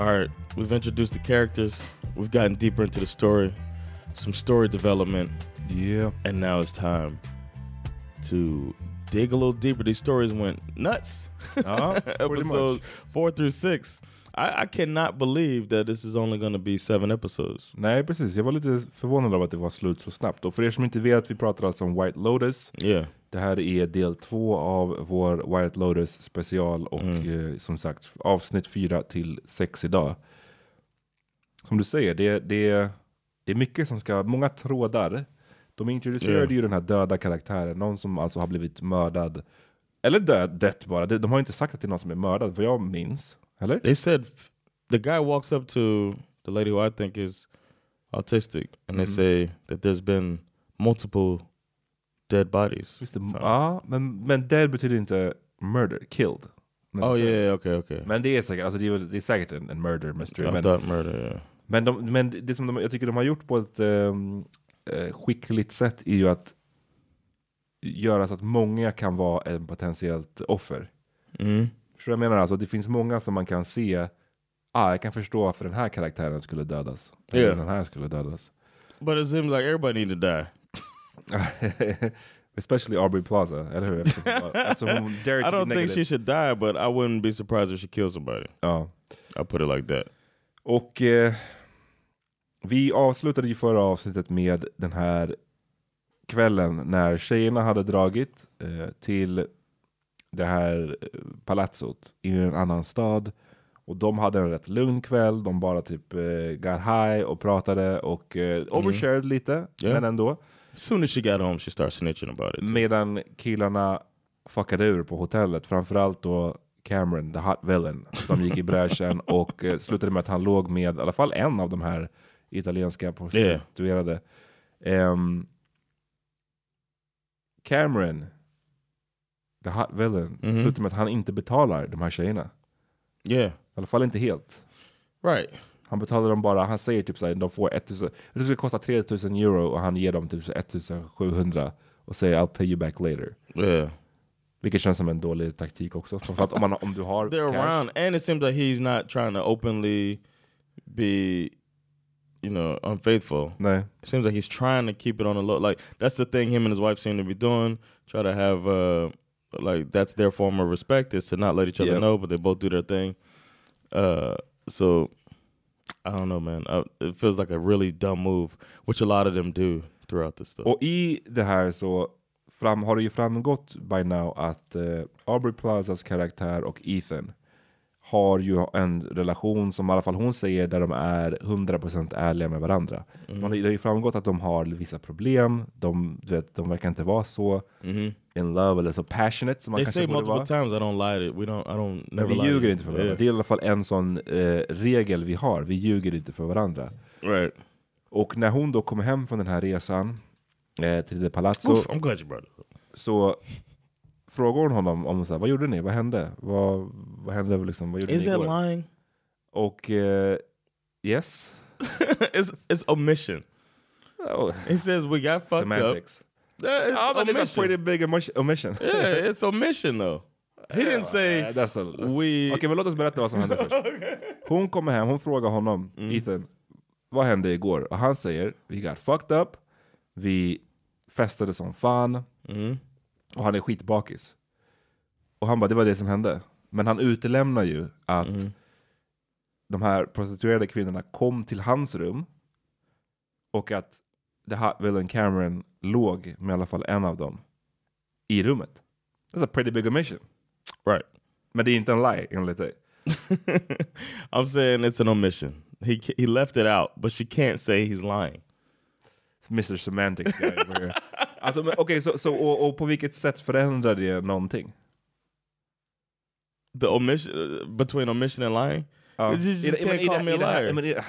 All right, we've introduced the characters. We've gotten deeper into the story, some story development, Yeah. and now it's time to dig a little deeper. These stories went nuts. Uh-huh. Pretty Episodes four through six. I, I cannot believe that this is only to be seven episodes. Nej, precis. Jag var lite förvånad av att det var slut så snabbt. Och för er som inte vet, vi pratar alltså om White Lotus. Yeah. Det här är del två av vår White Lotus special och eh, som sagt avsnitt fyra till sex idag. Som du säger, det, det, det är mycket som ska, många trådar. De introducerade Ja. ju den här döda karaktären, någon som alltså har blivit mördad. Eller död, dött bara. De, de har inte sagt att det är någon som är mördad, vad jag minns. Eller? They said the guy walks up to the lady who I think is autistic, and they say that there's been multiple dead bodies. Visst, ja, men, men dead betyder inte murder, killed. Oh yeah, okay, okay. Men det är säkert, alltså det är, det är säkert en, en murder mystery. I men, thought murder. Yeah. men, de, men det som de, jag tycker de har gjort på ett um, eh, skickligt sätt är ju att göra så att många kan vara en potentiellt offer. Mm. Så jag menar alltså, det finns många som man kan se, ah, jag kan förstå varför den här karaktären skulle dödas. Eller Ja. den här skulle dödas. But it seems like everybody need to die. Especially Aubrey Plaza, eller hur? Eftersom, hon I don't think negative. she should die, but I wouldn't be surprised if she kills somebody. Ja. I'll put it like that. Och eh, vi avslutade ju förra avsnittet med den här kvällen när tjejerna hade dragit eh, till det här eh, palatsot i en annan stad. Och de hade en rätt lugn kväll, de bara typ eh, got high och pratade och eh, overshared lite, Ja. men ändå. As soon as she got home, she started snitching about it. too. Medan killarna fuckade ur på hotellet, framförallt då Cameron, the hot villain, som gick i bräschen och eh, slutade med att han låg med i alla fall en av de här italienska prostituerade. Ehm, Cameron, the hot villain, Mhm. slutade med att han inte betalar de här tjejerna. Yeah, I alla fall inte helt. right. Han betalar dem bara, han säger typ såhär, de får 1000, det skulle kosta 3000 euro och han ger dem typ så 1700 och säger I'll pay you back later. Yeah. Vilket känns som en dålig taktik också. Framförallt om, man, om du har They're cash. around, and it seems like he's not trying to openly be, you know, unfaithful. Nej. It seems like he's trying to keep it on the low. Like that's the thing him and his wife seem to be doing. Try to have uh like that's their form of respect is to not let each other Yep. know, but they both do their thing. Uh, so I don't know, man. Uh, it feels like a really dumb move, which a lot of them do throughout this stuff. Och i det här så fram, har det ju framgått by now att uh, Aubrey Plazas karaktär och Ethan har ju en relation som i alla fall hon säger där de är 100% ärliga med varandra. Mm. Man, det har ju framgått att de har vissa problem, de, du vet, de verkar inte vara så in love eller så passionate som man. They kanske say borde multiple vara. times I don't lie. We don't. I don't. Never vi lie ljuger you. inte för varandra. Yeah. Det är i alla fall en sån eh, regel vi har, vi ljuger inte för varandra. Right. Och när hon då kommer hem från den här resan eh, till det palazzo Oof, I'm glad you brought it så frågar hon honom om så här, vad gjorde ni, vad hände? Vad, vad hände liksom, vad gjorde Is ni that igår? lying? Och eh, yes, it's it's omission. oh, He says we got fucked up. semantics. Yeah, it's Ja, men det är a omission. pretty big omission. omission. yeah, it's omission though. He didn't say that's a, that's, we. Okej, men låt oss berätta vad som hände först. Hon kommer hem, hon frågar honom, Mm. Ethan, vad hände igår? Och han säger, we got fucked up, vi festade som fan, Mm. Och han är skitbakis. Och han bara, det var det som hände. Men han utelämnar ju att Mm. de här prostituerade kvinnorna kom till hans rum, och att The Hot Villain Cameron låg med i alla fall en av dem i rummet. That's a pretty big omission. Right. Men det är inte en lie enligt dig. I'm saying it's an omission. He he left it out, but she can't say he's lying. Mr Semantics guy over here. Alltså, okej, så, så, och, och på vilket sätt förändrar det någonting? The omission uh, between omission and lying, Ja. You just I det- can't men i call det- me a liar.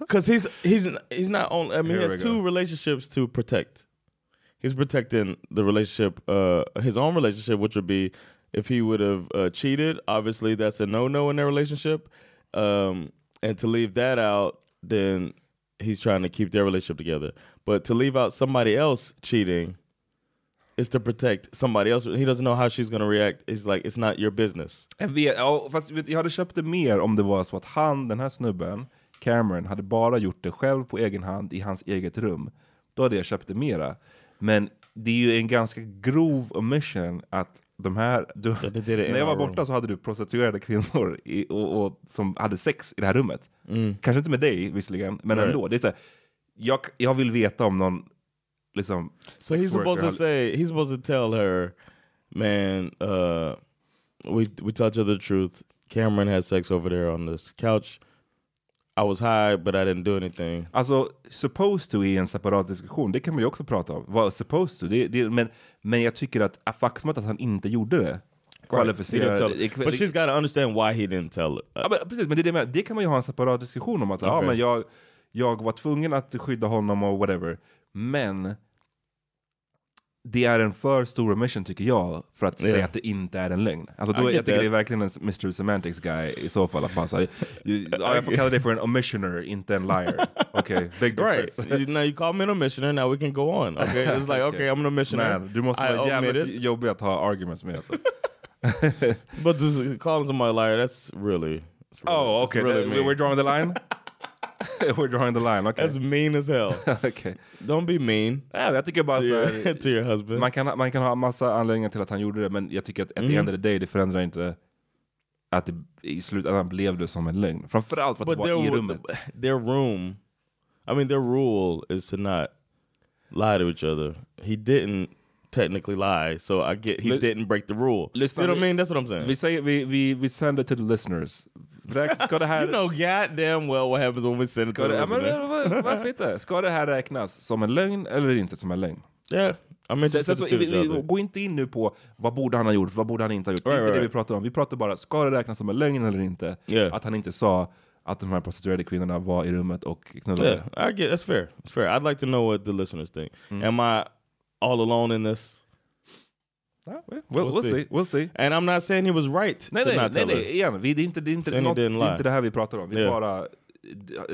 because he's he's he's not on. I mean, Here he has two relationships to protect. He's protecting the relationship, uh, his own relationship, which would be if he would have uh, cheated. Obviously, that's a no no in their relationship. Um, and to leave that out, then he's trying to keep their relationship together. But to leave out somebody else cheating is to protect somebody else. He doesn't know how she's going to react. It's like it's not your business. Jag vet, ja, fast jag hade köpt det mer om det var så att han, den här snubben, Cameron, hade bara gjort det själv på egen hand i hans eget rum. Då hade jag köpt det mera. Men det är ju en ganska grov omission att de här... Du, did it in när jag var borta så hade du prostituerade kvinnor i, och, och, som hade sex i det här rummet. Mm. Kanske inte med dig visserligen, men Right. ändå. Det är så här, jag, jag vill veta om någon liksom... So he's supposed to say he's supposed to tell her, man, uh, we we tell each other the truth. Cameron had sex over there on this couch. I was high, but I didn't do anything. Alltså, supposed to i en separat diskussion, det kan man ju också prata om. Vad supposed to? Det, det, men, men jag tycker att faktumet att han inte gjorde det kvalificerar... her. But she's got to understand why he didn't tell it. ja, men, precis, men det, är det, med, det kan man ju ha en separat diskussion om. Att, ja, Okej. men jag, jag var tvungen att skydda honom och whatever. Men det är en för stor omission tycker jag för att säga Yeah. att det inte är en lögn. Alltså, då, jag tycker det är verkligen en Mr. Semantics guy i så fall. Att man, så ja, jag får kalla dig för en omissioner, inte en liar. Okej, big Right. difference. You- now you call me an omissioner. Now we can go on. Okay. It's like okay, I'm an omissioner. Man, du måste I vara jävligt it. jobbig att ha arguments med. Alltså. But just calling somebody a liar, that's really. it's really oh, okay. really we're drawing the line? we're drawing the line, okej. That's mean as hell. Okej. Don't be mean Ja, jag tycker bara to your, to your husband. man, kan, man kan ha massa anledningar till att han gjorde det, men jag tycker att at the Mm. end of the day, det förändrar inte att det i slutändan blev det som en lögn. Framförallt för att but det var i their, rummet. their room, I mean, their rule is to not lie to each other. He didn't technically lie, so I get he Li- didn't break the rule. Lyssna, you know what I mean? That's what I'm saying. Vi, säger, vi, vi, vi sänder till the listeners. Ska det här... you know goddamn well what happens when we send it to the det, ja, men, listener. var- varför inte? Ska det här räknas som en lögn eller inte som en lögn? Yeah, I'm to så, see vi, vi, gå inte in nu på vad borde han ha gjort, vad borde han inte ha gjort. det är Right, inte right, det vi pratar om. Vi pratar bara, ska det räknas som en lögn eller inte? Yeah. Att han inte sa att de här prostituerade kvinnorna var i rummet och knullade. Yeah, I get that's fair. It's fair. I'd like to know what the listeners think. Am I all alone in this? Ja, we'll, We'll we'll, see. see. We'll see. And I'm not saying he was right Nej, to nej, not nej, tell her. nej, igen. Vi, det, är inte, det, är inte, något, det didn't är lie. inte det här vi pratar om. Vi Yeah. bara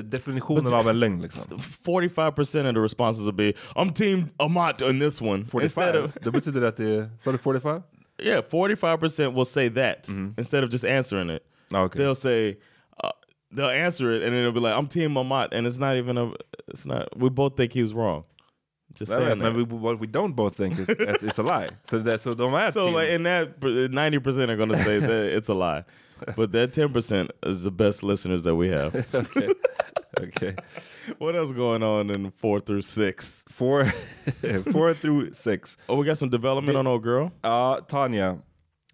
definitionen av en lögn liksom. 45% of the responses will be, I'm team Amat on this one. 45? Instead of, det betyder att det är... Sa du 45? yeah, 45% will say that instead of just answering it. Ah, okay. They'll say, uh, they'll answer it and then it'll be like, I'm team Amat. And it's not even a, it's not, we both think he was wrong. Just saying that. we, what we don't both think is it's, it's a lie. Så, det, så de är So team. like in that, 90% are going to say that it's a lie. But that 10% is the best listeners that we have. okay. okay. what else going on in four through six? Four, four through six. Oh, we got some development on old girl. Ja, Tanja.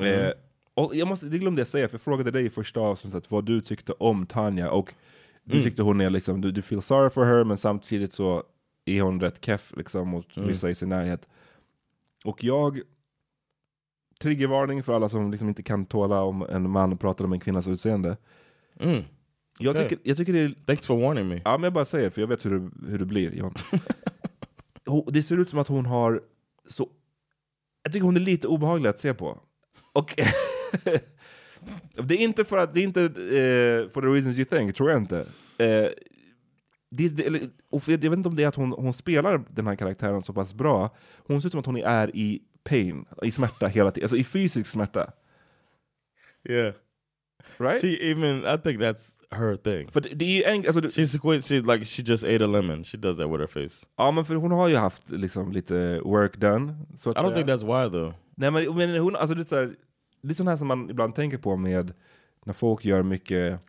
Eh, Och jag måste, det glömde jag säga, för jag frågade dig i första avsnittet vad du tyckte om Tanja. Och du Mm. tyckte hon är liksom, du, du feel sorry for her, men samtidigt så är hon rätt keff liksom, mot Mm. vissa i sin närhet. Och jag, triggervarning för alla som liksom inte kan tåla om en man pratar om en kvinnas utseende. Mm. Jag, tycker, jag tycker det är Thanks for warning me. Ja men jag bara säger, för jag vet hur det, hur det blir John. Det ser ut som att hon har så... Jag tycker hon är lite obehaglig att se på. Och det är inte för att, det är inte eh, for the reasons you think, tror jag inte. Eh, det, det, och jag vet inte om det är att hon, hon spelar den här karaktären så pass bra. Hon ser ut som att hon är i pain, i smärta hela tiden, alltså i fysisk smärta. Yeah. Right? She even I think that's her thing. för det, är en, alltså, She's quit she like she just ate a lemon. She does that with her face. ja men för hon har ju haft liksom lite work done. Så I don't säga. think that's why though. Nej men, men hon, alltså det, är så här, det är sånt här som man ibland tänker på med när folk gör mycket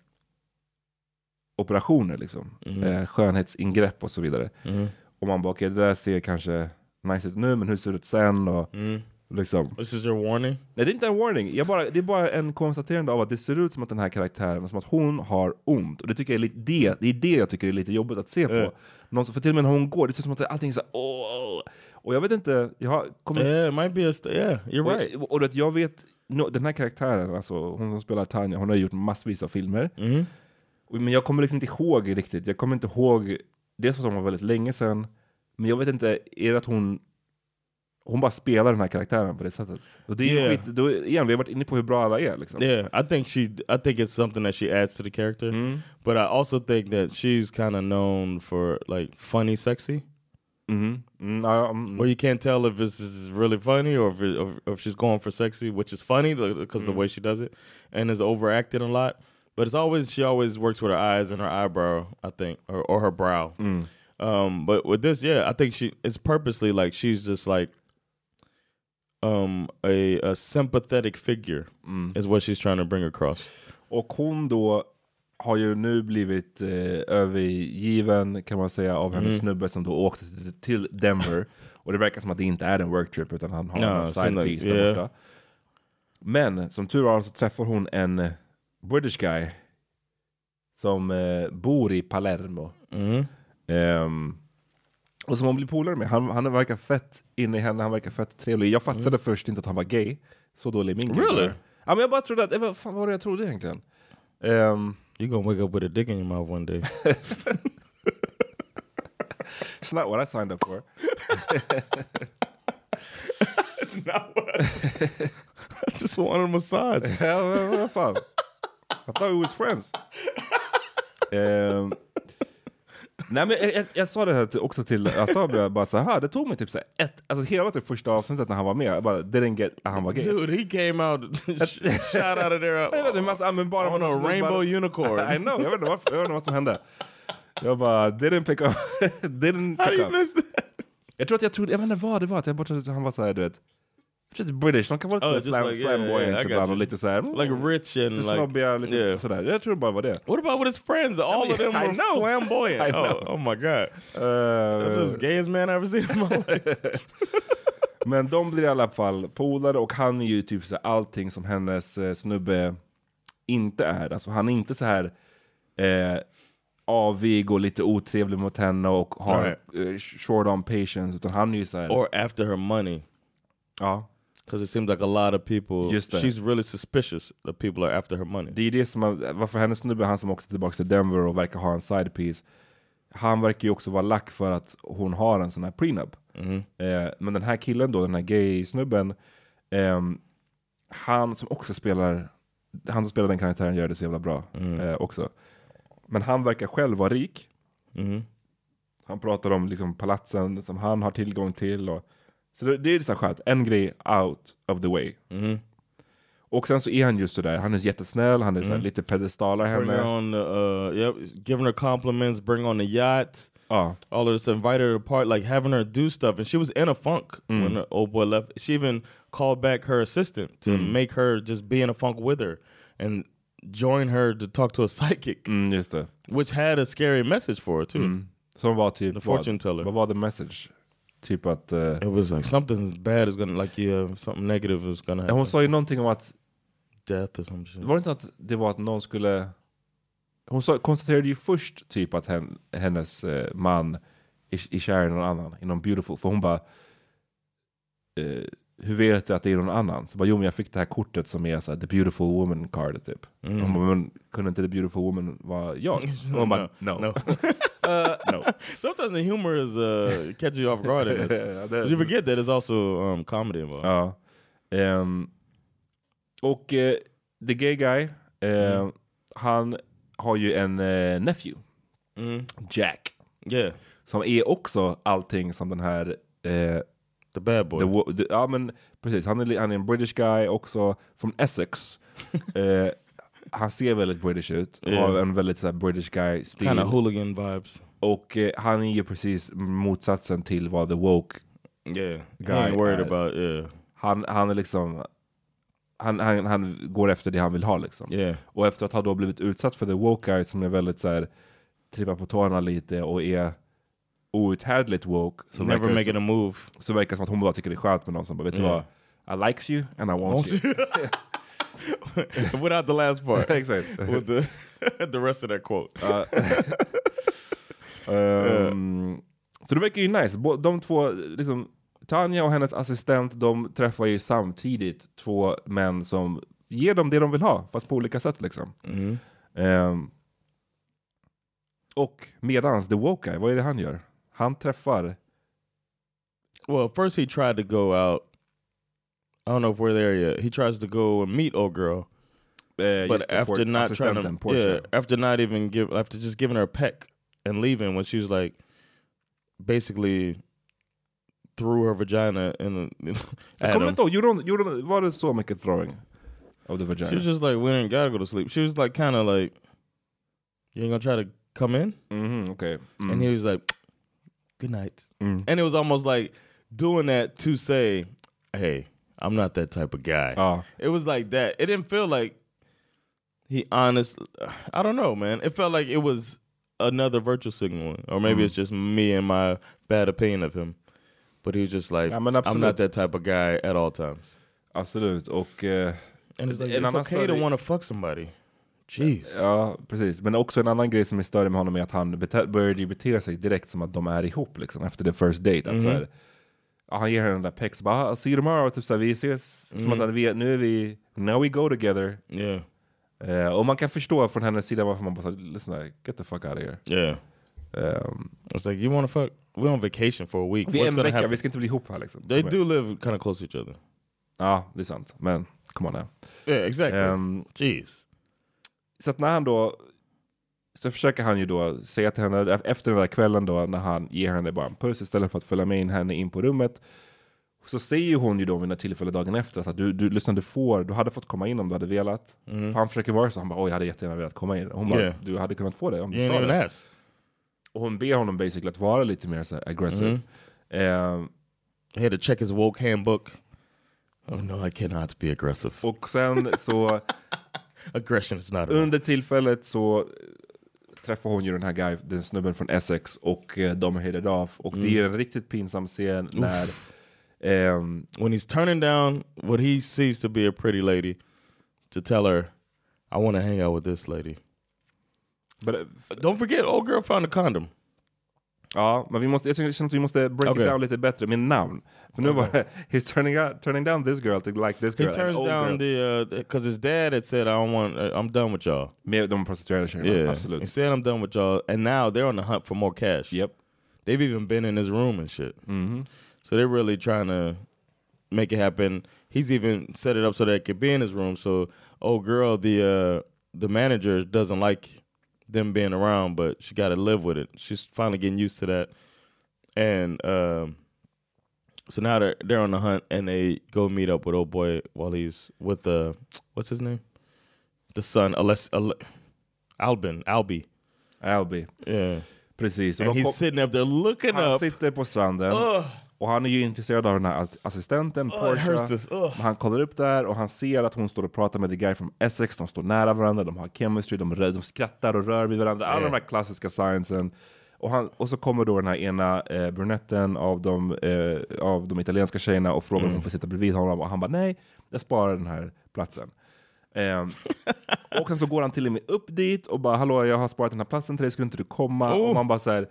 operationer liksom. Mhm. Eh, skönhetsingrepp och så vidare. Mm. Och man bara okej det där ser kanske nice ut nu men hur ser det ut sen? Och, Mm. liksom. This is your warning. Nej det är inte en warning, jag bara, det är bara en konstaterande av att det ser ut som att den här karaktären, som att hon har ont. Och det tycker jag är lite, det, det är det jag tycker är lite jobbigt att se på. Ja. Någon, för till och med när hon går, det ser ut som att allting är så här. Och jag vet inte, jag har kommit Yeah, it might be a yeah, you're right. och, och att jag vet, no, den här karaktären, alltså, hon som spelar Tanja, hon har gjort massvis av filmer. Mhm. Men jag kommer liksom inte ihåg riktigt. Jag kommer inte ihåg, dels för att hon var väldigt länge sedan, men jag vet inte, är det att hon hon bara spelar den här karaktären på det sättet. Och det är Yeah. skit, då, igen, vi har varit inne på hur bra alla är liksom. Yeah, I think she. I think it's something that she adds to the character. Mm. But I also think that she's kind of known for like funny, sexy, Mhm. Mm, ja, mm. where you can't tell if this is really funny or if, it, or if she's going for sexy, which is funny because the way she does it, and is overacting a lot. But it's always she always works with her eyes and her eyebrow, I think, or, or her brow. Um, but with this, yeah, I think she it's purposely like she's just like um a a sympathetic figure is what she's trying to bring across. Och hon då har ju nu blivit eh, övergiven kan man säga av hennes snubbe som då åkte till- Denver. Och det verkar som att det inte är en worktrip utan han har Ja, en side seemed piece like- där yeah. borta. Men som tur var så träffar hon en British guy som eh, bor i Palermo. Mm. Ehm, och som hon blir polare med. Han, han verkar fett inne i henne, han verkar fett trevlig. Jag fattade först inte att han var gay. Så dålig är min gay. Really? Ja men jag bara trodde att, eh, vad fan var det jag trodde egentligen? Ehm, You're gonna wake up with a dick in your mouth one day. It's not what I signed up for. It's not what I, I just wanted a massage. ja, men vad fan. I thought we was friends. Ehm, nej men jag, jag, jag sa det här också till, jag sa bara, bara så här, det tog mig typ så här ett, alltså hela typ första avsnittet när han var med, jag bara didn't get att han var gay. Dude, he came out shot out of there. Jag vet inte, massa, men bara On a rainbow unicorn. I know, jag vet inte, varför, jag vet inte vad som hände. Jag bara, didn't pick up, didn't How pick you up. miss that? Jag tror att jag trodde, jag vet inte vad det var, att jag bara trodde att han var såhär du vet, just British, de kan vara Oh, lite just flam, like, flamboyant yeah, I ibland och lite såhär, Like rich and lite like snobbiga, lite yeah. sådär. Jag tror det bara var det. What about with his friends? All mean, of them I were know. flamboyant. I know. Oh, oh my god, Eh, that's the gayest man I ever seen in my life. Men de blir i alla fall polare och han är ju typ så allting som hennes eh, snubbe inte är. Alltså han är inte så här eh, avig och lite otrevlig mot henne och har eh, short on patience. Utan han är ju så här, or after her money, ja. Because it seems like a lot of people. Just that. She's really suspicious that people are after her money. Det är det som, har- varför hennes snubbe, han som åkte tillbaka till Denver och verkar ha en side piece. Han verkar ju också vara lack för att hon har en sån här prenup. Eh, men den här killen då, den här gay-snubben, ehm, han som också spelar, han som spelar den karaktären gör det så jävla bra eh, också. Men han verkar själv vara rik. Mhm. Han pratar om liksom palatsen som han har tillgång till. Och, så det, det är så skönt, en grej out of the way. Mhm. Och sen så är han just sådär, han är jättesnäll, han är så här, lite pedestalar Bring henne. on the, uh, yep, giving her compliments, bring on the yacht. Ja. all of this, invited her to part, like having her do stuff, and she was in a funk when the old boy left. She even called back her assistant to make her just be in a funk with her and join her to talk to a psychic, Mm, just det. which had a scary message for her too. Som var typ, The fortune teller. vad, vad var the message? Typ att, eh, It was like something bad is gonna, like yeah, something negative is gonna happen. hon sa ju någonting om att death or some shit. Var det inte att det var att någon skulle... Hon sa, konstaterade ju först typ att hen, hennes eh, man är, är kär i någon annan, i någon beautiful. För hon bara... Eh, hur vet du att det är någon annan? Så bara, jo men jag fick det här kortet som är så här, the beautiful woman card typ. Mm. Hon bara, men kunde inte the beautiful woman vara jag? Och hon bara, no. no. Uh, no. Sometimes the humor is uh, catches you off guard in this. You forget that there's also um, comedy involved. Ja. Ehm, och eh, the gay guy, eh, han har ju en eh, nephew, Mm. Jack. Yeah, Som är också allting som den här... The bad boy. the, the, ja men precis, han är, han är en British guy också, från Essex. han ser väldigt British ut, har Yeah. en väldigt så här, British guy-stil. kind of hooligan vibes. Och eh, han är ju precis motsatsen till vad the woke Yeah, Guy I ain't worried är- about yeah, Han, han är liksom... Han, han, han går efter det han vill ha liksom. yeah. Och efter att ha då blivit utsatt för the woke guy som är väldigt så här trippar på tårna lite och är outhärdligt woke. Så Never verkar making a move. så verkar det som att hon bara tycker det är skönt med någon som bara, vet du vad? I likes you and I want you. Without the last part. Exakt. With the the rest of that quote. Ehm, Så det verkar ju nice. De två, liksom, Tanja och hennes assistent, de träffar ju samtidigt två män som ger dem det de vill ha, fast på olika sätt liksom. Mhm. Ehm, och medans the woke guy, vad är det han gör? Han träffar Well, first he tried to go out. I don't know if we're there yet. He tries to go and meet old girl, eh, but after por- not trying to, yeah, after not even give, after just giving her a peck and leaving, when she was like, basically threw her vagina in. A, Jag at kommer him. inte ihåg, gjorde hon, gjorde hon, var det så mycket throwing? Of the vagina? She was just like, we ain't gotta go to sleep. She was like, kind of like, you ain't gonna try to come in, Mhm, okej. Mm. and he was like, good night. Mm. And it was almost like doing that to say, hey, I'm not that type of guy. Ja. It was like that. It didn't feel like he honest. I don't know, man. It felt like it was another virtual signaling, or maybe it's just me and my bad opinion of him. But he was just like, Ja, I'm not that type of guy at all times. Absolut, och... eh, And it's like En it's okay to want to fuck somebody. Jeez. Ja, precis. Men också en annan grej som är större med honom är att han bete- började bete sig direkt som att de är ihop liksom, efter the first date. Att så här, ja, han ger henne den där pex, bara "Ah, I'll see you tomorrow, typ så här, vi ses. Som att vet, nu är vi, now we go together. Yeah. Eh, och man kan förstå från hennes sida varför man bara såhär, listen like, get the fuck out of here. Yeah. Um, It's like you want to fuck. We're on vacation for a week. vi är en vecka, happen? vi ska inte bli ihop här liksom. They do live kind of close to each other. Ja, det är sant. Men, come on now. Yeah, exactly. Ehm, Jeez. Så att när han då så försöker han ju då säga till henne efter den där kvällen då när han ger henne bara en puss istället för att följa med in henne in på rummet. Så säger hon ju då vid något tillfälle dagen efter att du, du, lyssna, du får, du hade fått komma in om du hade velat. För han försöker vara så, han bara oj jag hade jättegärna velat komma in. Hon bara Yeah. du hade kunnat få det om du You sa det. ask. Och hon ber honom basically att vara lite mer så aggressive. Ehm, He had to check his woke handbook. Oh no, I cannot be aggressive. och sen så Aggression is not. under tillfället så träffar hon ju den här guy, den snubben från Essex och eh, de headed off. Och det är en riktigt pinsam scen när ehm, when he's turning down what he sees to be a pretty lady to tell her, "I want to hang out with this lady." but, eh, Don't forget, old girl found a condom. Ja, men vi måste, jag känner att vi måste break Okej. it down lite bättre med namn. För nu var he's turning, out, turning down this girl to like this girl. He turns down girl. the uh, because his dad had said, "I don't want. Uh, I'm done with y'all." Med de prostituerade tjejerna, Yeah, he absolut. said, "I'm done with y'all," and now they're on the hunt for more cash. Yep. They've even been in his room and shit. Mhm. So they're really trying to make it happen. He's even set it up so that it could be in his room. So, oh girl, the uh, the manager doesn't like them being around, but she got to live with it. She's finally getting used to that. And um, so now they're they're on the hunt, and they go meet up with old boy while he's with the what's his name, the son, Ale, Albin, Albi, Albi, Yeah, Precis. Och and he's sitting up there looking han up. sitter på stranden Ugh. Och han är ju intresserad av den här att- assistenten, Oh, Portia. Men Han kollar upp där och han ser att hon står och pratar med the guy from Essex. De står nära varandra, de har chemistry, de, rör, de skrattar och rör vid varandra. Alla de här klassiska signsen. Och, han, och så kommer då den här ena eh, brunetten av de, eh, av de italienska tjejerna och frågar om hon får sitta bredvid honom. Och han bara nej, jag sparar den här platsen. Ehm, och sen så går han till och med upp dit och bara hallå jag har sparat den här platsen till dig, skulle inte du komma? Oh. Och man bara såhär,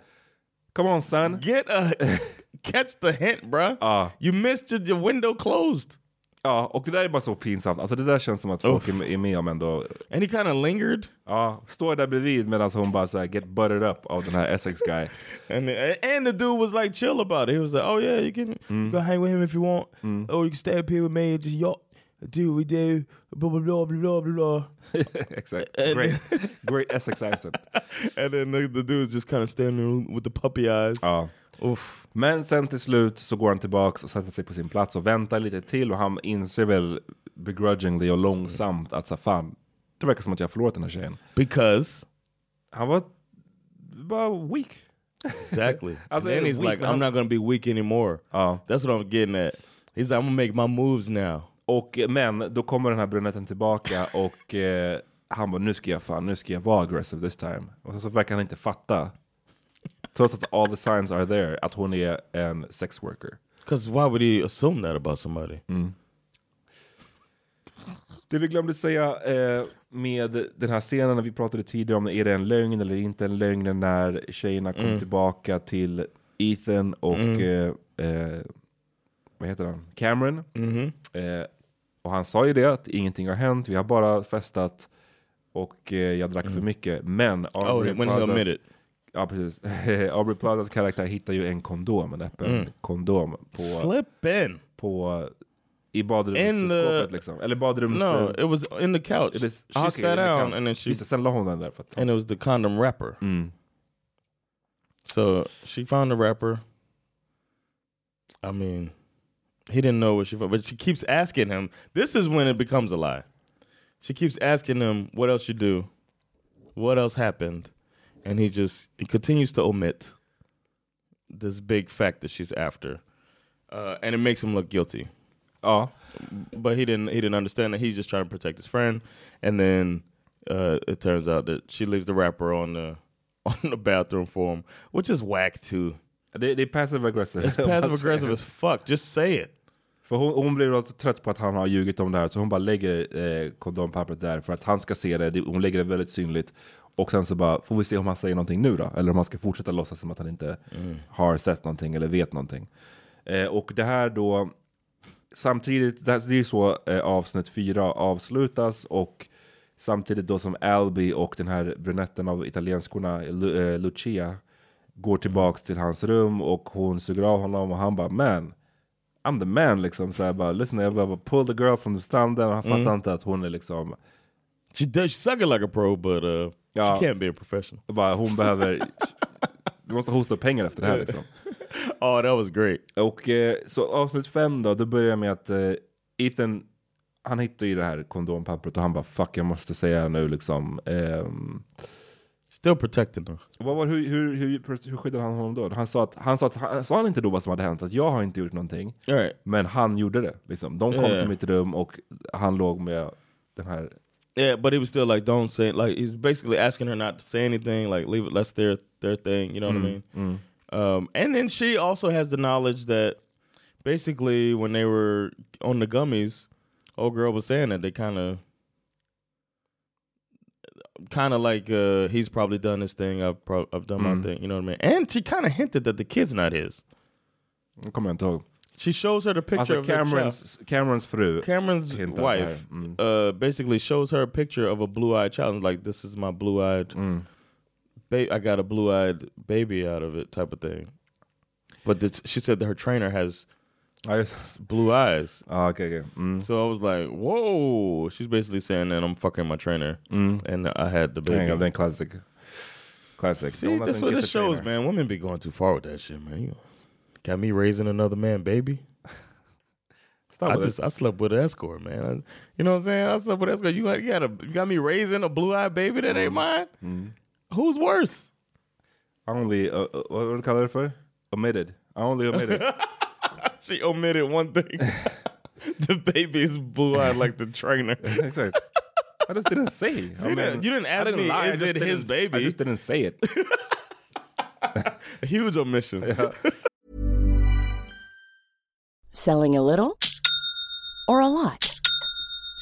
come on son. Get a catch the hint, bruh. Ja. You missed your, your window closed. Ja, och det där är bara så pinsamt. Alltså det där känns som att folk är, är med om ändå. And he kind of lingered. Ja, står där bredvid medan hon bara såhär get buttered up av den här Essex guy. And and the dude was like chill about it. He was like, "Oh yeah, you can you can hang with him if you want. Oh, you can stay up here with me. Just y'all do we do blah blah blah blah blah blah." Exakt. Great, great Essex accent. and then the, the dude's just kind of standing with the puppy eyes. Ja. Oof. Men sen till slut så går han tillbaks och sätter sig på sin plats och väntar lite till och han inser väl begrudgingly och långsamt att så fan, det verkar som att jag har förlorat den här tjejen. Because Han var bara weak. exactly. Also, and then he's weak, like. "I'm not gonna be weak anymore." Ja. That's what I'm getting at. He's like, "I'm gonna make my moves now." Och, men då kommer den här brunetten tillbaka och eh, han bara nu ska jag fan, nu ska jag vara aggressive this time. Och sen så verkar han inte fatta, trots att all the signs are there, att hon är en sex worker. Because why would he assume that about somebody? Det vi glömde säga eh, med den här scenen när vi pratade tidigare om är det en lögn eller inte en lögn när tjejerna kom tillbaka till Ethan och eh, eh, vad heter han? Cameron. Eh, och han sa ju det att ingenting har hänt, vi har bara festat och eh, jag drack för mycket. Men Oh, Aubrey he Plazas-. Ja precis. Aubrey Plazas karaktär hittar ju en kondom, en öppen kondom på, Slip in. på i badrumsskåpet the- liksom. Eller badrums... No, it was in the couch. It is- she ah, okej, sat the down and then she det, sen la hon den där för att and it was the condom wrapper. mm. So she found the wrapper. I mean, he didn't know what she but she keeps asking him. This is when it becomes a lie. She keeps asking him, "What else you do? What else happened?" And he just he continues to omit this big fact that she's after, uh, and it makes him look guilty. Oh, But he didn't he didn't understand that he's just trying to protect his friend, and then uh, it turns out that she leaves the wrapper on the on the bathroom for him, which is whack too. They är passive aggressive. It's passive aggressive as fuck. Just say it. För hon, hon blir alltså trött på att han har ljugit om det här så hon bara lägger eh, kondompappret där för att han ska se det. Hon lägger det väldigt synligt. Och sen så bara, får vi se om han säger någonting nu då? Eller om han ska fortsätta låtsas som att han inte har sett någonting eller vet någonting. Eh, och det här då, samtidigt, det, här, det är så eh, avsnitt fyra avslutas och samtidigt då som Albi och den här brunetten av italienskorna, Lu, eh, Lucia, går tillbaks till hans rum och hon suger av honom och han bara man, I'm the man liksom. Så jag bara, listen, jag bara pull the girl from stranden och han fattar inte att hon är liksom, She does. She suck it like a pro, but uh, Ja. she can't be a professional. bara, hon behöver, du måste hosta pengar efter det här liksom. Oh, that was great. Och eh, så avsnitt fem då, då börjar med att eh, Ethan, han hittar ju det här kondompappret och han bara fuck jag måste säga nu liksom. ehm, Still protecting her. vad var, hur, hur, hur, hur skyddade han honom då? Han sa att, han sa att, han, sa han inte då vad som hade hänt? Att jag har inte gjort någonting. Right. Men han gjorde det. Liksom. De kom Ja. till mitt rum och han låg med den här Yeah, but he was still like, don't say like he's basically asking her not to say anything, like leave it, that's their their thing, you know what I mean? Um, and then she also has the knowledge that basically when they were on the gummies, old girl was saying that they kind of, kind of like uh, he's probably done this thing, I've pro- I've done my thing, you know what I mean? And she kind of hinted that the kid's not his. Kommer jag inte ihåg. She shows her the picture Alltså of child. Camerons, Camerons fru. Cameron's wife. Mm. uh, basically shows her a picture of a blue-eyed child, and like this is my blue-eyed, Mm. ba- I got a blue-eyed baby out of it, type of thing. But this, she said that her trainer has Just, blue eyes, ja okej, okej. Mm. so I was like, whoa. She's basically saying that I'm fucking my trainer, Mm. and I had the baby. en classic. Classic. See, that's what this the shows, trainer. man. Women be going too far with that shit, man. You got me raising another man, baby. Stop I just it. I slept with an escort, man. I- you know what I'm saying? I slept with an escort. You got you got, a, you got me raising a blue eyed baby that ain't mine. Who's worse? I only, uh, uh, du kallar för? Omitted. I only omitted. She omitted one thing. the baby is blue eyed like the trainer. Exakt. I just didn't say. I didn't- you didn't I ask me, lie, I is it his baby? I just didn't say it. A huge omission. Selling a little or a lot?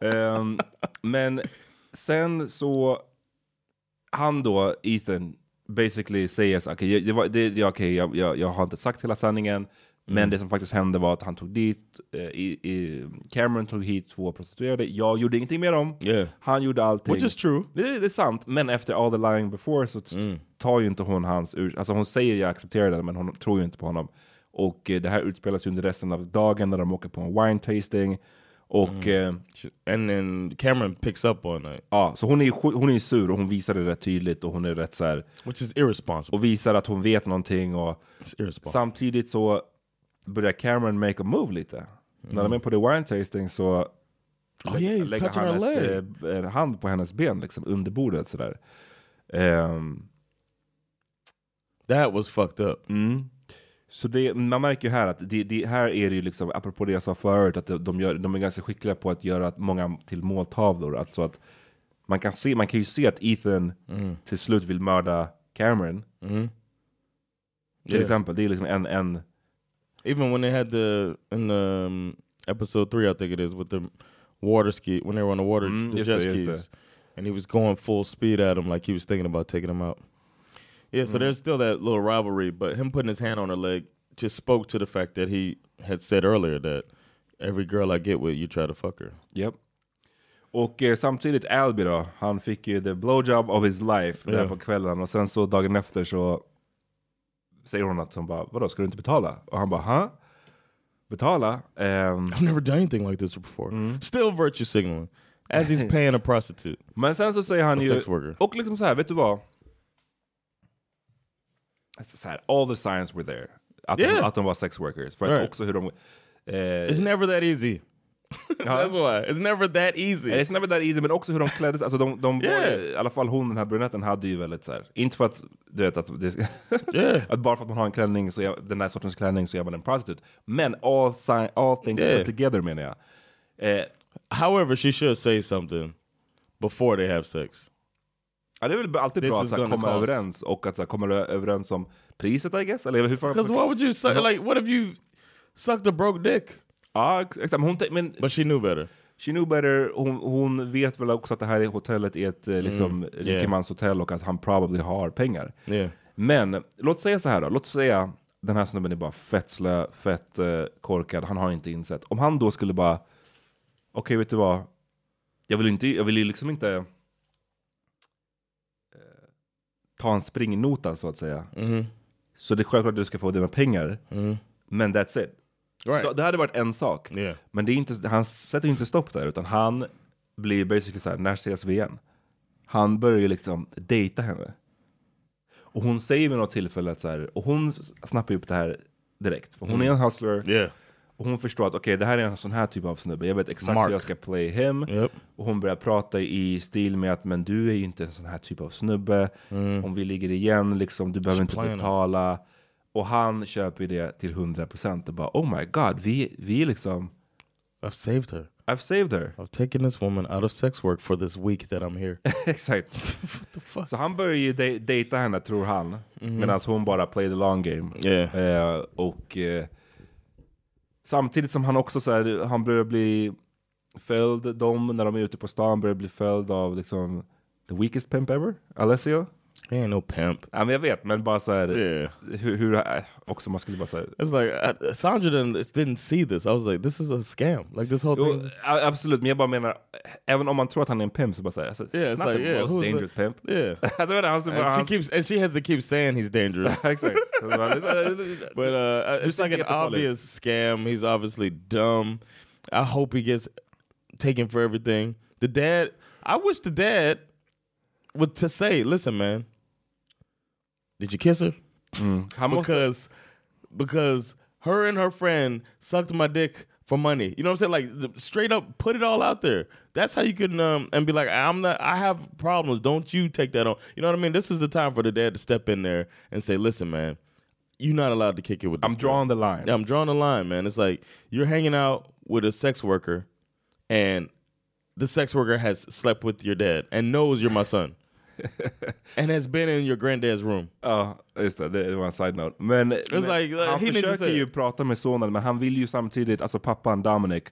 Ehm, men sen så, han då, Ethan, basically säger så okay, det var, det, okay, jag, jag, jag har inte sagt hela sanningen, men det som faktiskt hände var att han tog dit, eh, i, i, Cameron tog hit två prostituerade, jag gjorde ingenting med dem, Yeah. han gjorde allting. Which is true. Det, det är sant, men efter all the lying before så t- tar ju inte hon hans ur... Alltså hon säger jag accepterar det, men hon tror ju inte på honom. Och eh, det här utspelas ju under resten av dagen när de åker på en wine tasting. Och eh, And then Cameron picks up on that, ja, så hon är, hon är sur och hon visar det rätt tydligt och hon är rätt så här, which is irresponsible. och visar att hon vet någonting och samtidigt så börjar Cameron make a move lite. När de är på the wine tasting så Oh yeah, lägger han ett, eh, en hand på hennes ben liksom under bordet sådär. Ehm, that was fucked up. Mm. Så det, man märker ju här att det, det, här är det ju liksom, apropå det jag sa förut, att de, gör, de är ganska skickliga på att göra många till måltavlor. Alltså att man kan, se, man kan ju se att Ethan till slut vill mörda Cameron. Till Yeah. exempel, det är liksom en, en Even when they had the in the um, episode three, I think it is, with the water ski when they were on the water Mm, the jet det, skis, and he was going full speed at him like he was thinking about taking him out. Yeah, so there's still that little rivalry, but him putting his hand on her leg just spoke to the fact that he had said earlier that every girl I get with, you try to fuck her. Yep. Och eh, samtidigt Albie då, han fick ju the blowjob of his life där Ja. på kvällen och sen så dagen efter så säger hon att hon bara, vadå ska du inte betala? Och han bara, ha? Betala? Ehm, I've never done anything like this before. Still virtue signaling as he's paying a prostitute. men sen så säger han ju, sex worker. och liksom så här, vet du vad? Alltså så här, all the signs were there. Att, de, Yeah. att de var sex workers. För att Right. också hur de... Eh, It's never that easy. That's why it's never that easy. It's never that easy, men också hur de klädde sig. Alltså de, de Yeah. var, I alla fall hon, den här brunetten, hade ju väldigt så här. Inte för att, du vet, att, det, Yeah. att bara för att man har en klänning, så är, den där sortens klänning, så är man en prostitute. Men all, sign, all things Yeah. put together menar jag. Eh, However, she should say something before they have sex. Ja, det är väl alltid This bra att komma cost. överens och att så här, komma överens om priset I guess. Eller hur fan? Because why would you suck? Like, what if you sucked a broke dick? Ja, ex- exakt. Men, hon, men But she knew better. she knew better. Hon, hon vet väl också att det här hotellet är ett eh, liksom, Mm. Yeah. rikemanshotell och att han probably har pengar. Yeah. Men låt säga så här då, låt säga den här snubben är bara fett slö, fett eh, korkad, han har inte insett. Om han då skulle bara, okej vet du vad, jag vill, inte, jag vill ju liksom inte eh, ta en springnota så att säga. Mm-hmm. Så det är självklart att du ska få dina pengar, men that's it. Right. Det hade varit en sak. Yeah. Men det är inte, han sätter ju inte stopp där, utan han blir basically så här, när ses vi igen? Han börjar ju liksom dejta henne. Och hon säger vid något tillfälle att så här, och hon snappar ju upp det här direkt. För hon är en hustler, Yeah. Hon förstår att okej, det här är en sån här typ av snubbe. Jag vet exakt Mark. hur jag ska play him. Yep. Och hon börjar prata i stil med att men du är ju inte en sån här typ av snubbe. Om vi ligger igen, liksom, du behöver inte playing betala. Och han köper det till 100% och bara oh my god, vi, vi liksom, I've saved her. I've saved her. I've taken this woman out of sex work for this week that I'm here. Exakt. Så han börjar ju de- dejta henne tror han. Medan hon bara play the long game. Yeah. Eh, och eh, samtidigt som han också så här, han börjar bli följd, de när de är ute på stan börjar bli följd av liksom the weakest pimp ever, Alessio. He ain't no pimp. Ja men jag vet, men bara så här, Yeah. hur, hur också man skulle bara säga It's like I, Sandra didn't didn't see this. I was like, this is a scam. Like this whole Jo, thing. absolut, men jag bara menar, även om man tror att han är en pimp så bara alltså, Yeah, it's not like, the yeah, most dangerous pimp. Yeah. alltså, jag vet inte, han, så And she keeps and she has to keep saying he's dangerous. exakt. But uh, it's like an get the follow. obvious scam. He's obviously dumb. I hope he gets taken for everything. The dad, I wish the dad would to say, "Listen, man, did you kiss her?" måste, Because because her and her friend sucked my dick for money. You know what I'm saying? Like the- straight up, put it all out there. That's how you can um and be like, "I'm not. I have problems. Don't you take that on." You know what I mean? This is the time for the dad to step in there and say, "Listen, man." You're not allowed to kick it with. I'm this girl." drawing the line. Yeah, I'm drawing the line, man. It's like you're hanging out with a sex worker, and the sex worker has slept with your dad and knows you're my son, and has been in your granddad's room. Ja, just det, det var en side note. Men, men like, han he försöker ju prata med sonen, men han vill ju samtidigt, alltså pappan Dominic,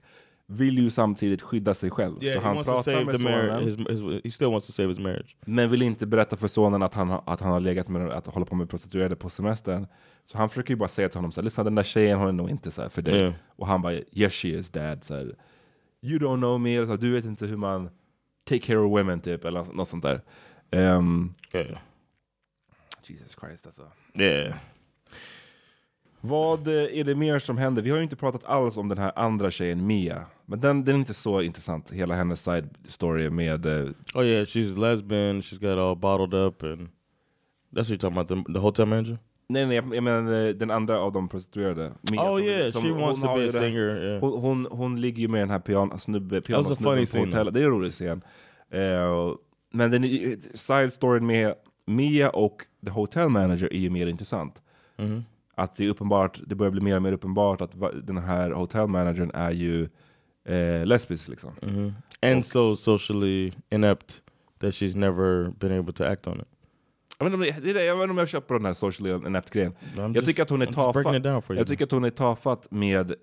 vill ju samtidigt skydda sig själv. Yeah, så han pratar med sonen, His, his, he still wants to save his marriage. men vill inte berätta för sonen att han, har- att han har legat med, att hålla på med prostituerade på semestern. Så han försöker ju bara säga till honom så här, lyssna den där tjejen hon är nog inte så här för dig. Yeah. Och han bara, yes she is dad. Så här, you don't know me, så här, du vet inte hur man take care of women typ, eller något sånt där. Ehm, Yeah. Jesus Christ alltså. Yeah. Vad är det mer som händer? Vi har ju inte pratat alls om den här andra tjejen Mia. Men den, den är inte så intressant, hela hennes side story med... eh, Oh yeah, she's lesbian. She's got all bottled up, and that's what you're talking about. The, the hotel manager. nej, nej, jag menar eh, den andra av de prostituerade. Mia, Oh som- yeah, som- she wants hon to be a det- singer. Yeah. Hon, hon, hon ligger ju med den här pianosnubben funny på scene. hotellet. Det är en rolig scen. Eh, men den side storyn med Mia och the hotel manager är ju mer intressant. Mhm. Att det är uppenbart, det börjar bli mer och mer uppenbart att den här hotel managern är ju eh, lesbisk liksom. Mhm. And so socially inept that she's never been able to act on it. Jag vet, inte om det, jag vet inte om jag köper den här socially inept grejen. I'm Jag tycker att hon är tafatt. Jag tycker att hon är tafatt med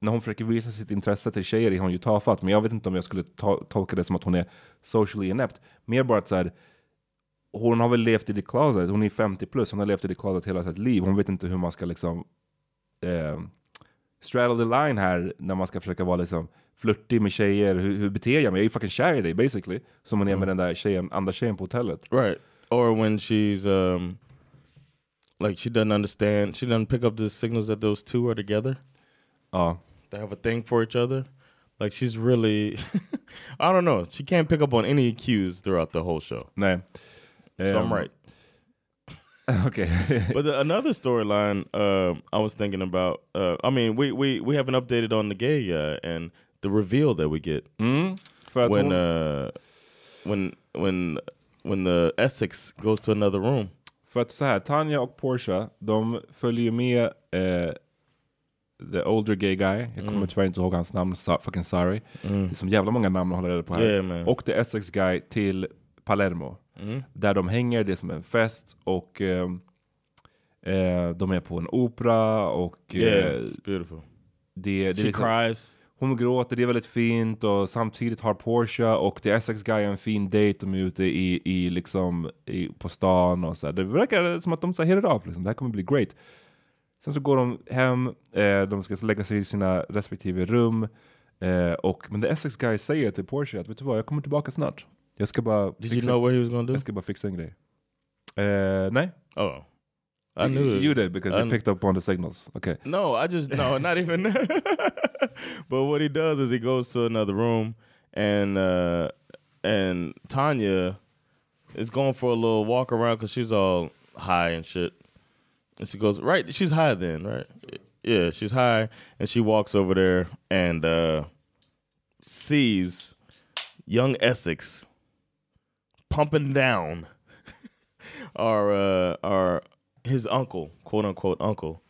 när hon försöker visa sitt intresse till tjejer är hon ju tafatt. Men jag vet inte om jag skulle to- tolka det som att hon är socially inept. Mer bara att så här, hon har väl levt i the closet. Hon är 50 plus. Hon har levt i the closet hela sitt liv. Hon vet inte hur man ska liksom eh, straddle the line här när man ska försöka vara liksom flörtig med tjejer. Hur, hur beter jag mig? Jag är ju fucking kär i dig basically. Som hon är med den där tjejen, andra tjejen på hotellet. Right. Or when she's um like she doesn't understand she doesn't pick up the signals that those two are together. Ja. They have a thing for each other. Like she's really I don't know. She can't pick up on any cues throughout the whole show. Nej. So Ehm, I'm right. Okay. But the, another storyline um I was thinking about uh I mean we we we haven't updated on the gay uh, and the reveal that we get Mm, when uh when when when the Essex goes to another room. För att så här, Tanja och Portia, de följer med eh, the older gay guy. Jag kommer Mm. tyvärr inte ihåg hans namn, so, fucking sorry. Det är som jävla många namn att hålla reda på här. Yeah, och the Essex guy till Palermo. Mm. Där de hänger, det är som en fest och ehm, eh, de är på en opera och Yeah, eh, it's beautiful. det, det She liksom- cries. hon gråter, det är väldigt fint och samtidigt har Portia och The Essex Guy en fin date. De är ute i, i liksom i, på stan och så här. Det verkar som att de så här, hit it off, liksom. det här kommer bli great. Sen så går de hem, eh, de ska lägga sig i sina respektive rum. Eh, och, men The Essex Guy säger till Portia att vet du vad, jag kommer tillbaka snart. Jag ska bara Did you know what he was gonna do? jag ska bara fixa en grej. Eh, nej, Oh, I knew you, you did because you I- picked up on the signals. Okay. No, I just no, not even. but what he does is he goes to another room, and uh and Tanya is going for a little walk around because she's all high and shit. And she goes right. She's high then, right? Yeah, she's high, and she walks over there and uh, sees young Essex pumping down our uh, our his uncle, quote unquote uncle,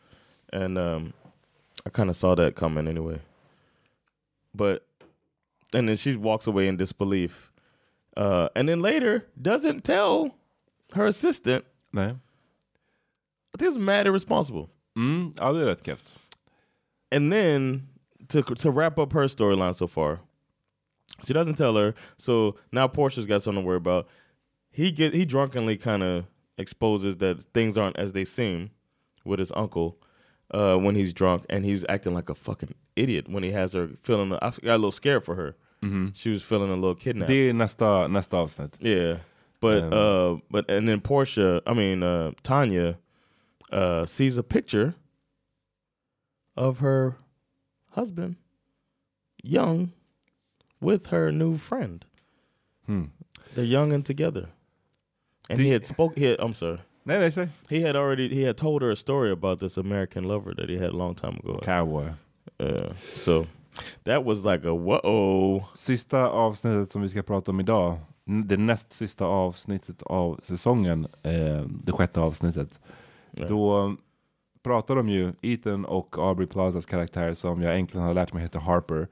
and um, I kind of saw that coming anyway. But and then she walks away in disbelief, uh, and then later doesn't tell her assistant. Nej. I think it's mad irresponsible. Mm, ja, det är rätt keft. And then to to wrap up her storyline so far, she doesn't tell her. So now Portia's got something to worry about. He get he drunkenly kind of exposes that things aren't as they seem with his uncle uh, when he's drunk, and he's acting like a fucking idiot when he has her feeling. I got a little scared for her. Mm -hmm. She was feeling a little kidnapped. Det är nästa, nästa avsnitt. Yeah, but Um, uh, but and then Portia, I mean uh, Tanya, uh, sees a picture of her husband, young, with her new friend. Hmm. They're young and together, and he had spoke. He had, I'm sorry. Nej, nej, säg. He had already he had told her a story about this American lover that he had a long time ago. Cowboy. Uh, so that was like a whoa. Sista avsnittet som vi ska prata om idag, det näst sista avsnittet av säsongen, eh, det sjätte avsnittet. Då pratar de ju, Ethan och Aubrey Plazas karaktär som jag äntligen har lärt mig heter Harper.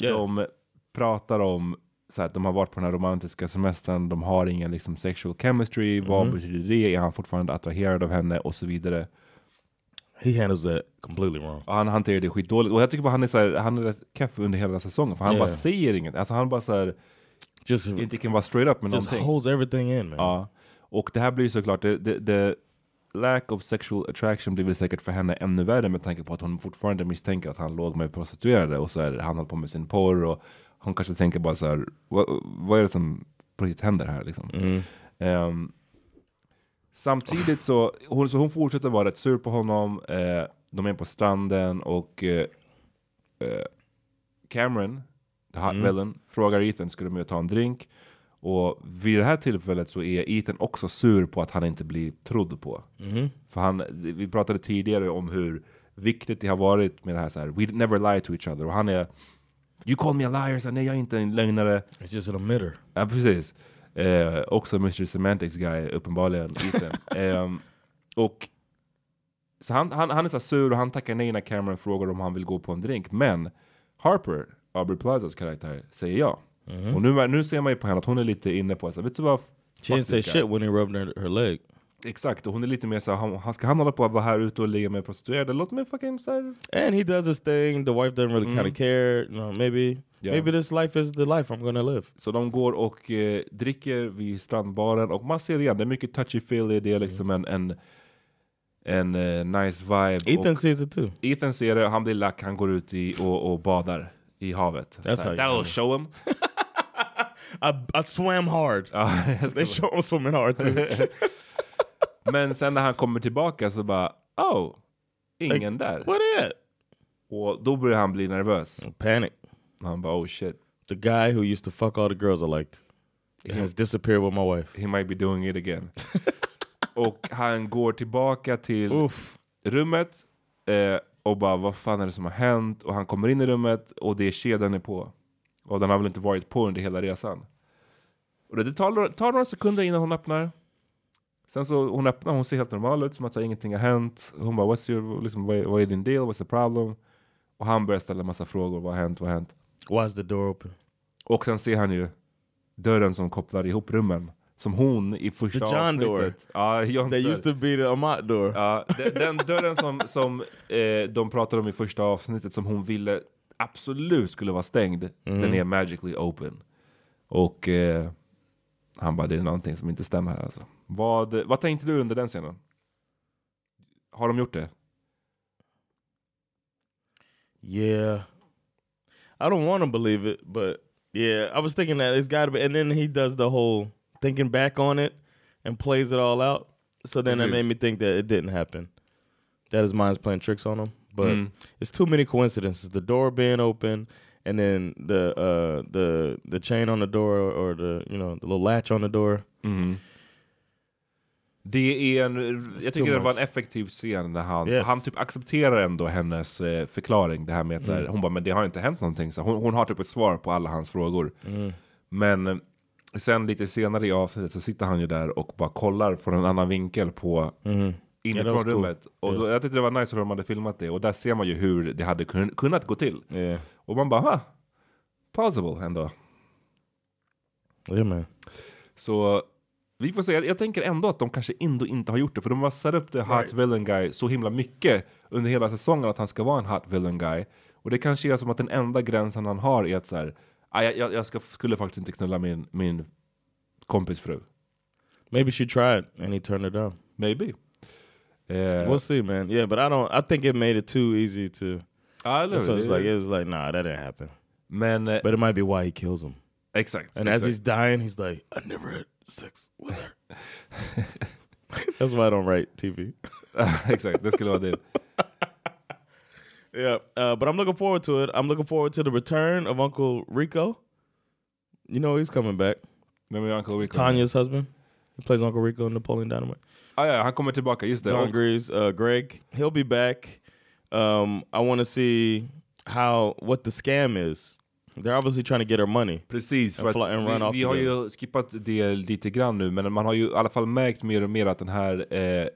Yeah. De pratar om så att de har varit på den här romantiska semestern, de har ingen liksom sexual chemistry, vad Mhm. betyder det? Är han fortfarande attraherad av henne? Och så vidare. He handles that completely wrong. Och han hanterar det skitdåligt. Och jag tycker bara han är så här, han är rätt keff under hela säsongen. För han Yeah. bara säger inget. Alltså han bara så här, Just inte kan vara straight up med just någonting. holds everything in, man. Ja. Och det här blir såklart, det, det, det lack of sexual attraction blir väl säkert för henne ännu värre med tanke på att hon fortfarande misstänker att han låg med prostituerade och så är han håller på med sin porr och hon kanske tänker bara så här, vad, vad är det som på riktigt händer här liksom? Mhm. Ehm, samtidigt så hon, så hon fortsätter vara rätt sur på honom, eh, de är på stranden och eh, eh, Cameron, Mm. villain, frågar Ethan du med och ta en drink? Och vid det här tillfället så är Ethan också sur på att han inte blir trodd på. Mhm. För han, vi pratade tidigare om hur viktigt det har varit med det här så här, we never lie to each other. Och han är, you call me a liar, så nej jag är inte en lögnare. It's just an emitter. Ja precis. Eh, också Mr Semantics guy uppenbarligen, Ethan. Ehm, och så han, han, han är så sur och han tackar nej när Cameron frågar om han vill gå på en drink. Men Harper, Aubrey Plazas karaktär, säger ja. Och nu, nu ser man ju på henne att hon är lite inne på så vet du vad? She didn't say shit when he rubbed her, her leg. Exakt, och hon är lite mer så han, ska han hålla på att vara här ute och ligga med prostituerade? Låt mig fucking så här. And he does his thing. The wife doesn't really kind Mhm. of care. You know, maybe Yeah. maybe this life is the life I'm gonna live. Så de går och eh, dricker vid strandbaren och man ser igen, det är mycket touchy-feely, det är liksom en, en, en eh, nice vibe. Ethan och sees it too. Ethan ser det, han blir lack, han går ut i, och, och badar i havet. That's Så That'll show him. I, I swam hard. Ja, They show him swimming hard too. Men sen när han kommer tillbaka så bara, oh, ingen där. what is? Och då börjar han bli nervös. Panic. Han bara, oh shit. The guy who used to fuck all the girls I liked has disappeared with my wife. He might be doing it again. och han går tillbaka till Oof. rummet eh, och bara vad fan är det som har hänt? Och han kommer in i rummet och det är kedjan är på. Och den har väl inte varit på under hela resan. Och det, tar, tar några sekunder innan hon öppnar. Sen så hon öppnar, hon ser helt normal ut som att så, ingenting har hänt. Hon bara what's your, liksom, vad, är- vad är din deal? What's the problem? Och han börjar ställa massa frågor. Vad har hänt? Vad har hänt? Why is the door open? Och sen ser han ju dörren som kopplar ihop rummen. Som hon i första The John door. avsnittet. Ja, Johns That dörr. used to be the Amat door. Ja, den, den dörren som, som eh, de pratade om i första avsnittet som hon ville absolut skulle vara stängd, den är magically open. Och eh, han bara, det är någonting som inte stämmer här alltså. Vad, vad tänkte du under den scenen? Har de gjort det? Yeah. I don't want to believe it, but yeah, I was thinking that it's got to be. And then he does the whole thinking back on it and plays it all out. So then that Yes. made me think that it didn't happen. That his mind's playing tricks on him. But Mm. it's too many coincidences. The door being open, and then the uh, the the chain on the door, or the you know the little latch on the door. Mm. Det är en, jag tycker det var en effektiv scen när han, Yes. han typ accepterar ändå hennes eh, förklaring. Det här med att Mm. hon bara, men det har inte hänt någonting. Så hon, hon har typ ett svar på alla hans frågor. Mm. Men eh, sen lite senare i avsnittet så sitter han ju där och bara kollar från en annan vinkel på Mm. Yeah, inifrån cool. rummet. Och då, jag tyckte det var nice hur de hade filmat det. Och där ser man ju hur det hade kun, kunnat gå till. Yeah. Och man bara, ha, plausible ändå. Yeah, man. Så vi får se, jag, jag tänker ändå att de kanske ändå inte har gjort det, för de har satt upp the hot Right. villain guy så himla mycket under hela säsongen att han ska vara en hot villain guy. Och det kanske är som att den enda gränsen han har är att så här, "Ah, jag, jag, jag ska, skulle faktiskt inte knulla min, min kompis fru. Maybe she tried and he turned it down. Maybe. Eh, We'll see, man. Yeah, but I don't. I think it made it too easy to. ja, eller So it's like it was like, nah, that didn't happen. man. eh, But it might be why he kills him. exakt. And as he's dying, he's like, I never had sex with her. That's why I don't write TV. exakt, det skulle vara det. Yeah, uh, but I'm looking forward to it. I'm looking forward to the return of Uncle Rico. You know he's coming back. Är Uncle Rico? Tanya's husband. He plays Uncle Rico in Napoleon Dynamite. Ah, ja, han kommer tillbaka, just det. John Greaves, uh, Greg, he'll be back. Um, I want to see how what the scam is. They're obviously trying to get her money. Precis, för att and run off vi, vi har together. ju skippat det lite grann nu, men man har ju i alla fall märkt mer och mer att den här eh,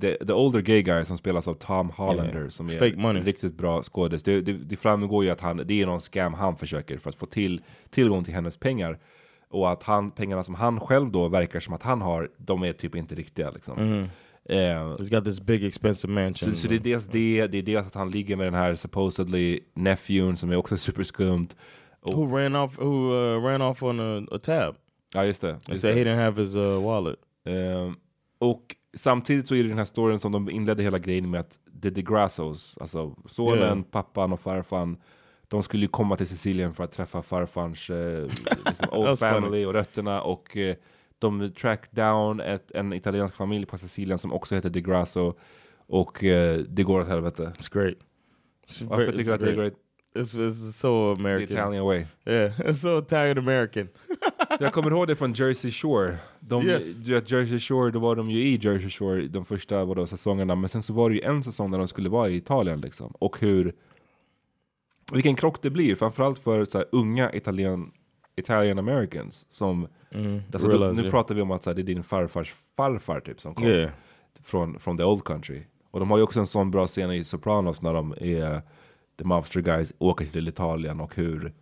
the, the older gay guy som spelas av Tom Hollander, Yeah. som är Fake money. en riktigt bra skådis, det, det, det framgår ju att han, det är någon scam han försöker för att få till tillgång till hennes pengar. Och att han, pengarna som han själv då verkar som att han har, de är typ inte riktiga liksom. Mhm. Eh, He's got this big expensive mansion. så, så det är dels det, det är dels att han ligger med den här supposedly nephewn som är också superskumt. Och, who ran off? Who uh, ran off on a, a tab? ja just det. Just said he didn't have his uh, wallet. Eh, och samtidigt så är det den här storyn som de inledde hela grejen med att The DeGrassos, alltså sonen, Yeah. pappan och farfan, de skulle ju komma till Sicilien för att träffa farfans eh, liksom old funny. family och rötterna och eh, de track down ett, en italiensk familj på Sicilien som också heter DeGrasso och eh, det går åt helvete. It's great. It's Varför very- tycker du att det är great? It's, it's so The American. Italian way. Yeah, it's so Italian American. Jag kommer ihåg det från Jersey Shore. De, Yes. Jersey Shore, då var de ju i Jersey Shore de första vadå, säsongerna, men sen så var det ju en säsong där de skulle vara i Italien liksom. Och hur, vilken krock det blir, framförallt för så här, unga Italien, Italian Americans som, alltså, då, realize, nu pratar vi om att så här, det är din farfars farfar typ som kom Yeah. från, från the old country. Och de har ju också en sån bra scen i Sopranos när de är, the mobster guys åker till Italien och hur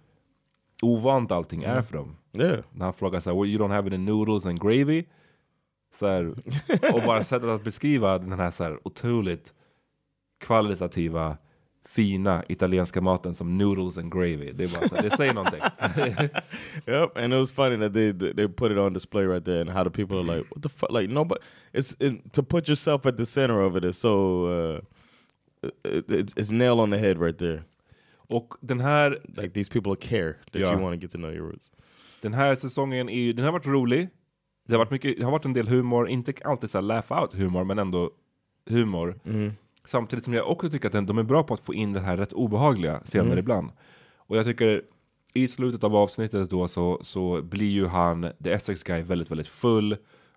ovant allting är för dem. Yeah. När han frågar såhär, well, you don't have any noodles and gravy? Så här, och bara sättet att beskriva den här, så här otroligt kvalitativa, fina italienska maten som noodles and gravy. Det är bara så det säger någonting. Yep, and it was funny that they they put it on display right there, and how the people are like, "What the fuck?" Like nobody. It's it, to put yourself at the center of it is so. Uh, it, it's, it's nail on the head right there. Och den här, Like these people care that Yeah. you want to get to know your roots. den här säsongen är ju, den har varit rolig. Det har varit, mycket, det har varit en del humor, inte alltid så laugh out humor, men ändå humor. Samtidigt som jag också tycker att den- de är bra på att få in det här rätt obehagliga scener ibland. Och jag tycker i slutet av avsnittet då så, så blir ju han, the Essex guy, väldigt, väldigt full.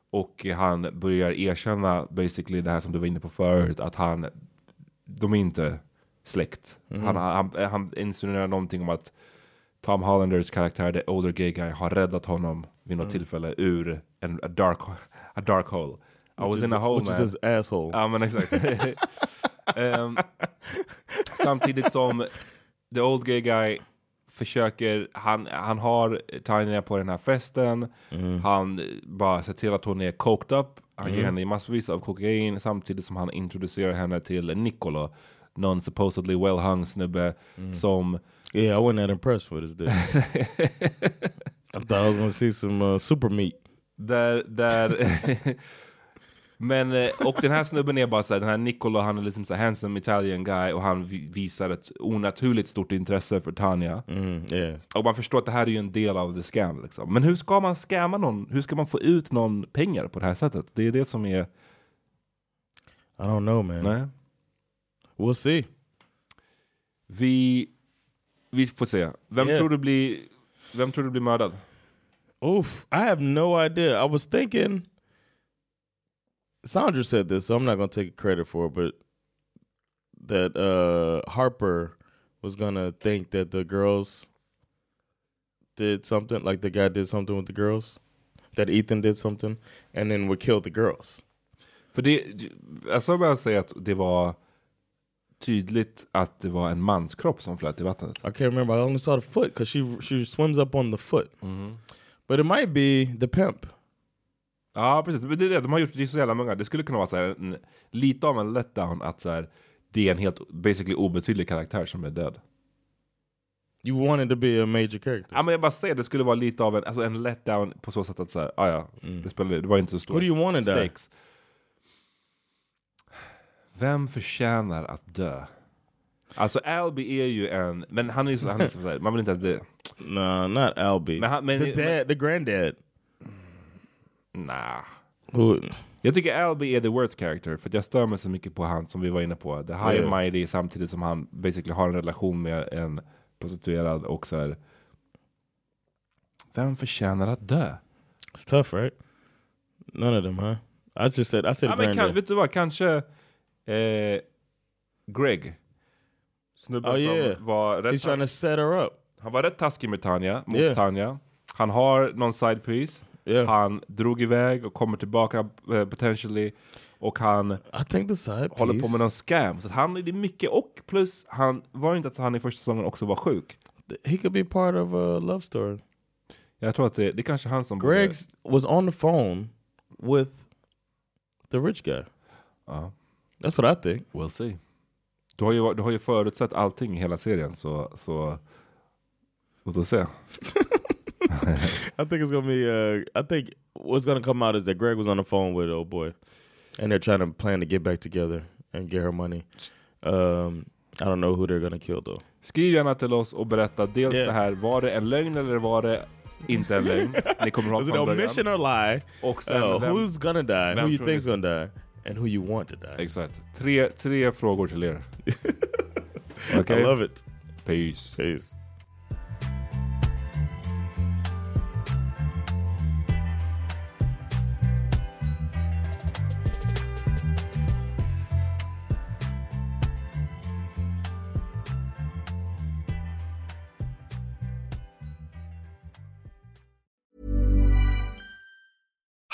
Och han börjar erkänna basically det här som du var inne på förut, att han, de är inte släkt. Han, han, han insinuerar någonting om att Tom Hollanders karaktär, the older gay guy, har räddat honom vid något tillfälle ur en a dark, a dark hole. I was Which in is- a hole which is man. his asshole. Ja men exakt. Ehm, samtidigt som the old gay guy försöker, han, han har Tanya på den här festen, han bara ser till att hon är coked up, han ger henne massvis av kokain samtidigt som han introducerar henne till Niccolo, någon supposedly well hung snubbe som Yeah, I wasn't that impressed with his dick. I thought I was to see some uh, super meat. Där, där Men, eh, och den här snubben är bara såhär, den här Niccolo, han är liksom så här handsome Italian guy och han vi- visar ett onaturligt stort intresse för Tanya. Mm, yeah. Och man förstår att det här är ju en del av the scam liksom. Men hur ska man scamma någon? Hur ska man få ut någon pengar på det här sättet? Det är det som är... I don't know, man. Nej. We'll see. Vi, vi får se. Vem Yeah. tror du blir, vem tror du blir mördad? Oof, I have no idea. I was thinking Sandra said this, so I'm not gonna take credit for it, but that uh Harper was gonna think that the girls did something, like the guy did something with the girls, that Ethan did something, and then would kill the girls. För det, jag ska bara säga att det var tydligt att det var en manskropp som flöt i vattnet. I can't remember. I only saw the foot because she she swims up on the foot. But it might be the pimp. Ja, precis. Men det är det, de har gjort det så jävla många. Det skulle kunna vara så här, en, lite av en letdown att så här, det är en helt basically obetydlig karaktär som är död. You wanted to be a major character. Ja, men jag bara säger, det skulle vara lite av en, alltså en letdown på så sätt att så här, ah, ja, det, spelade, det var inte så stora Who do you die? stakes. Vem förtjänar att dö? Alltså Albie är ju en, men han är ju så, han är så här, man vill inte att det... No, not Albie. Men han- men- the dad, the granddad. Nah. Who? Jag tycker Albie är the worst character, för jag stör mig så mycket på han som vi var inne på. The high Yeah. and mighty samtidigt som han basically har en relation med en prostituerad och så här. Vem förtjänar att dö? It's tough, right? None of them, huh? I just said I said Ja, men kan, vet du vad, kanske eh, Greg. Snubben Oh, yeah. som var rätt, He's trying to set her up. han var rätt taskig med Tanja, mot Yeah. Tanja. Han har någon side piece. Yeah. Han drog iväg och kommer tillbaka eh, potentially. Och han I think the side håller på med någon scam. Så att han är mycket och plus han var inte att han i första säsongen också var sjuk. He could be part of a love story. Jag tror att det, det är kanske han som Greg's was on the phone with the rich guy. Ja. That's what I think. We'll see. Du har ju, du har ju förutsett allting i hela serien så, så låt oss se. I think it's gonna be. Uh, I think what's gonna come out is that Greg was on the phone with old boy, and they're trying to plan to get back together and get her money. Um, I don't know who they're gonna kill though. Skriv gärna till oss och berätta dels Yeah. det här, var det en lögn eller var det inte en lögn? Ni kommer ihåg it från början. omission or lie? Och sen Uh, vem- who's gonna die? Who you think's gonna die? And who you want to die? Exakt. Tre, tre frågor till er. Okej? I love it. Peace. Peace.